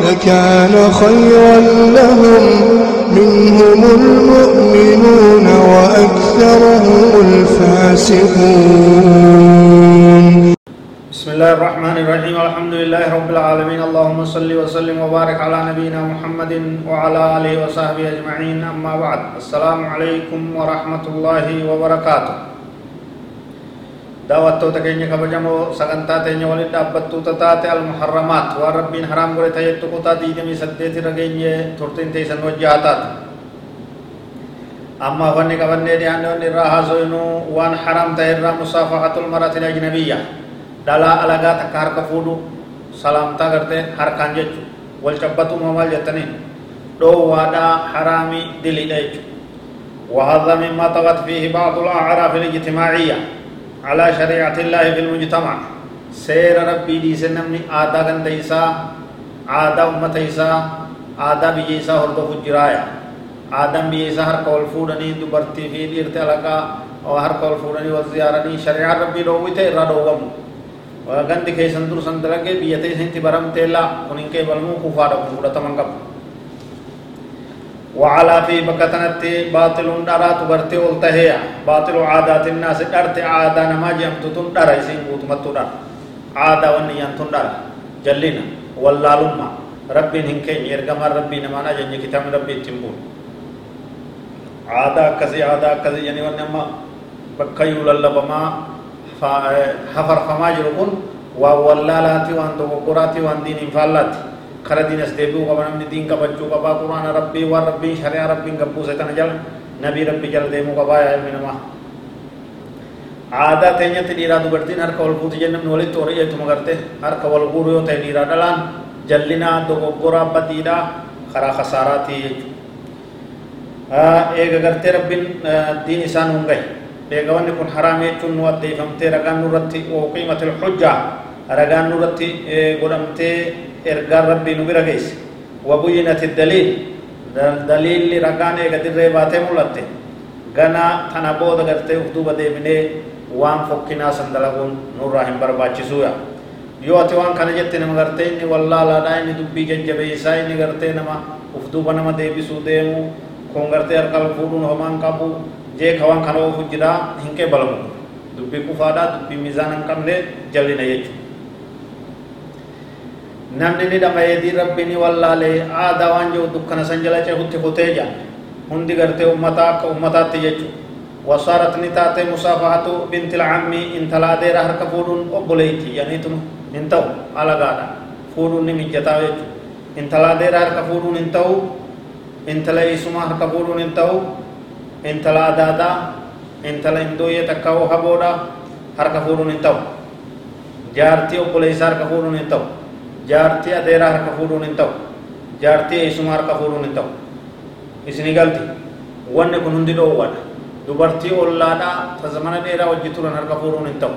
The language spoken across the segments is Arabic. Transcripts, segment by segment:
لكان خيرا لهم. منهم المؤمنون وأكثرهم الفاسقون. بسم الله الرحمن الرحيم. الحمد لله رب العالمين. اللهم صل وسلم وبارك على نبينا محمد وعلى آله وصحبه أجمعين. أما بعد السلام عليكم ورحمة الله وبركاته. Daawwattoota keenya kabajamoo sagantaa teenya waliin dhaabbattuuta taate almuharramaat waan rabbiin haraam godhe ta'ettu kutaa diidamii saddeet irra geenye turtiin teessan wajji haa taatu amma wanni qabannee dhiyaanne wanni irraa haasoynu waan haraam ta'e irraa musaafahatul maratil ajnabiyya dhalaa alagaa takka harka fuudhu salaamtaa gartee harkaan jechu wal cabbatuu maal jettaniin dhoowwaadhaa haraamii diliidha jechu وهذا مما طغت فيه بعض الأعراف الاجتماعية على شريعة الله في المجتمع. سير ربي دي سنمني آدا كان تيسا آدا أمة تيسا آدا بيجيسا هردو فجرايا. آدم بيجيسا هر قول فودني دبرتي في ديرت لقا أو هر قول فودني وزيارني شريعة ربي رويته إرى دوغم وغند كيسن در سندلقه بيتي سنتي برم تيلا ونين كي بلمو كفارة فودة تمنقب وعلى في بكتنت باطل درا تبرتي ولتهيا باطل عادات الناس درت عادا نما جمت تندر يسين بوت متدر عادا ونيان تندر جلنا واللالما. ربي هنكي يرغم ربي نمانا جني كتاب ربي تنبون عادا كزي عادا كزي. يعني ونما بكيو للبما. حفر فما جركون وواللالاتي وان دوغوراتي وان دين فالاتي. Kara diinas deebi'uu qaba namni diin qabachuu qabaa quraana rabbii waan rabbiin shari'aa rabbiin gabbuuse kana jala nabii rabbi jala deemuu qabaa yaa ilmi namaa aadaa teenyatti dhiiraa dubartiin harka wal fuuti jennaan walitti hori'eetuma garte harka wal guuru yoo ta'e dhiiraa dhalaan jallinaa dogoggoraa badiidhaa karaa kasaaraatii jechuudha eega gartee rabbiin diin isaan hungaye eega wanni kun haraam jechuun nu addeeffamtee ragaan nurratti qiimatil hujjaa ragaan nurratti godhamtee ergaan rabbii nu bira geesse wabuyinati daliil daliilli ragaan eega dirree baatee mul'atte ganaa tana booda gartee uf duuba deebinee waan fokkinaa san dalaguun nurraa hin barbaachisuuya yoo ati waan kana jette nama gartee inni wallaalaadhaa inni dubbii jajjabeessaa inni gartee nama uf duuba nama deebisuu deemu kun gartee harka fuudhuun homaan qabu jeeka waan kana oofu jiraa hin qeebalamu dubbii kufaadhaa dubbii miizaan hin qabne jallina jechuudha namni ni dhamayeedii rabbi ni wallaalee aadaa waan jiru dukkana san jala cehutti kutee jaan hundi gartee ummataa akka ummataatti jechuudha wasaarat ni taate musaafahatu binti lcammi intala adeera harka fuudhuun obboleeyti yaniituma hin ta'u alagaadha fuudhuun ni mijataa jechuudha intala adeera harka fuudhuun hin ta'u intala eessumaa harka fuudhuun hin ta'u intala adaadaa intala indooyyee takkaa'uu haboodha harka fuudhuun hin ta'u jaartii obboleessaa harka fuudhuun hin ta'u jaartii adeeraa harka fuudhuun hin ta'u jaartii eessumaa harka fuudhuun hin ta'u isinii galti wanni kun hundi dhoowwadha dubartii ollaadhaa ta zamana dheeraa hojii turan harka fuudhuun hin ta'u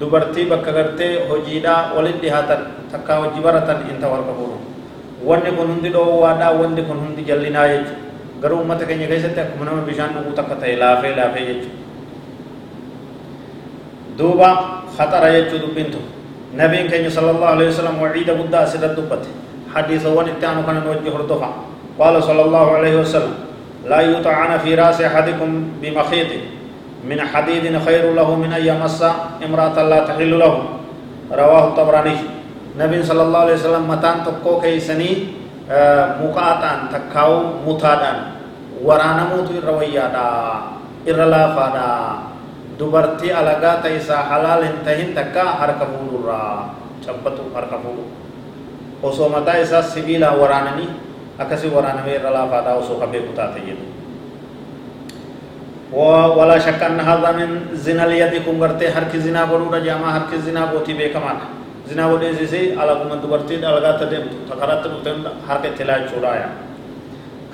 dubartii bakka gartee hojiidhaa walitti dhihaatan takkaa hojii baratan hin ta'u harka fuudhuun wanni kun hundi dhoowwaadhaa wanni kun hundi jallinaa jechuudha garuu uummata keenya keessatti akkuma nama bishaan dhuguu takka ta'e laafee laafee jechuudha duuba khaxara jechuu dubbiin tun نبي كان صلى الله عليه وسلم وعيد بدا سيد الدبت حديث وان التانو كان نوجه رتفع قال صلى الله عليه وسلم لا يطعن في رأس أحدكم بمخيط. من حديد خير له من أن يمس امرأة لا تحل له. رواه الطبراني. نبي صلى الله عليه وسلم متان تقو كيسني مقاطعن تكاو متادان. ورانا موت الرويادا إرلافادا dubartii alagaa ta'isaa halaal hin tahin takka harka fuudhurraa cabbatu harka fuudhu osoo mataa isaa sibiilaan waraananii akkasii waraanamee irra laafaadhaa osoo ka beeku taate jedhu ولا شك أن هذا من زنا اليد كن غرتي هرك زنا غرورا جاما هرك زنا غوتي بكمان زنا ودي زي على كم دبرتي على غات دم تكرات تم هرك تلا چورايا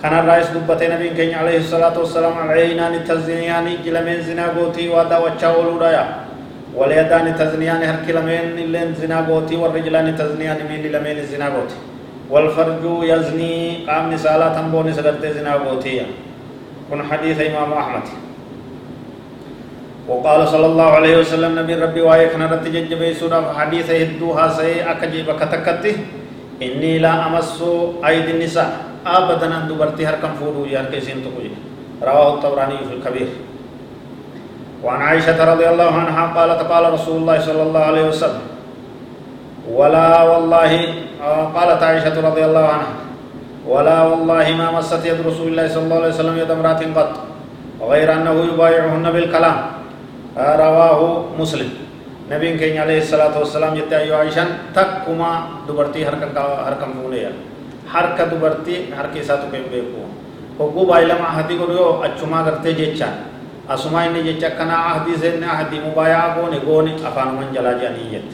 كان الرئيس دبتي نبي كين عليه الصلاة والسلام العينان تزنيان جلمين زنا قوتي وادا وچاولو رايا واليدان تزنيان هر كلمين اللين زنا قوتي والرجلان تزنيان من لمين زنا قوتي والفرج يزني قام نسالة تنبوني سقرت زنا قوتي كن حديث إمام أحمد وقال صلى الله عليه وسلم نبي ربي واي كان رت ججبي سورة حديث هدوها سي أكجيب كتكتي إني لا أمس أيدي النساء أبدا أن دبرتي هركم فورو يار كيسين تقول رواه الطبراني في الكبير وعن عائشة رضي الله عنها قالت قال رسول الله صلى الله عليه وسلم ولا والله قالت عائشة رضي الله عنها ولا والله ما مست يد رسول الله صلى الله عليه وسلم يد امرأة قط غير أنه يبايعهن بالكلام رواه مسلم نبي كين عليه الصلاة والسلام جت أيها عائشة تكما دبرتي حركة حركة مولية حركة دبرتي حركة ساتو كم بيكو هو بايلم أحدي كوريو أچما کرتے جيچان أسمع إني جيچا كنا أحدي زين أحدي مبايع غوني غوني أفان من جلا جانيت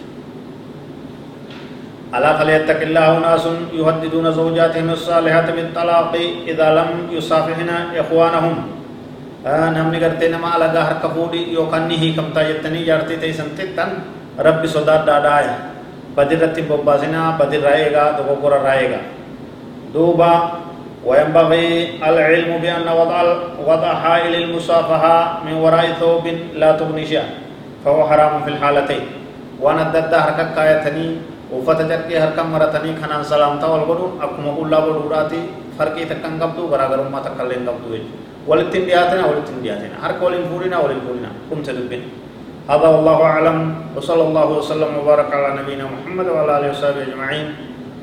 ألا فليتق الله ناس يهددون زوجاتهم الصالحات بالطلاق إذا لم يصافحن إخوانهم namni gartee nama alagaa harka fuudhi yookaan ni hiikamtaa jettanii jaartii teessan texxan rabbi sodaadhaadhaaya badirratti bobbaasinaa badirraa eegaa dogoggorarraa eegaa duuba وينبغي العلم بأن وضع وضع حائل المصافحة من وراء ثوب لا تغني شيئا فهو حرام في الحالتين. وأنا الدد حركة كايتني وفتجرك حركة مرتني خنان سلامتا والغدون أكما قولا بدوراتي فرقي تكن قبضو برا ما تكلم قبضو ولتن دياتنا ولتن دياتنا هر قول فورنا ولن فورنا. كم تدبين هذا والله أعلم وصلى الله وسلم وبارك على نبينا محمد وعلى آله وصحبه أجمعين.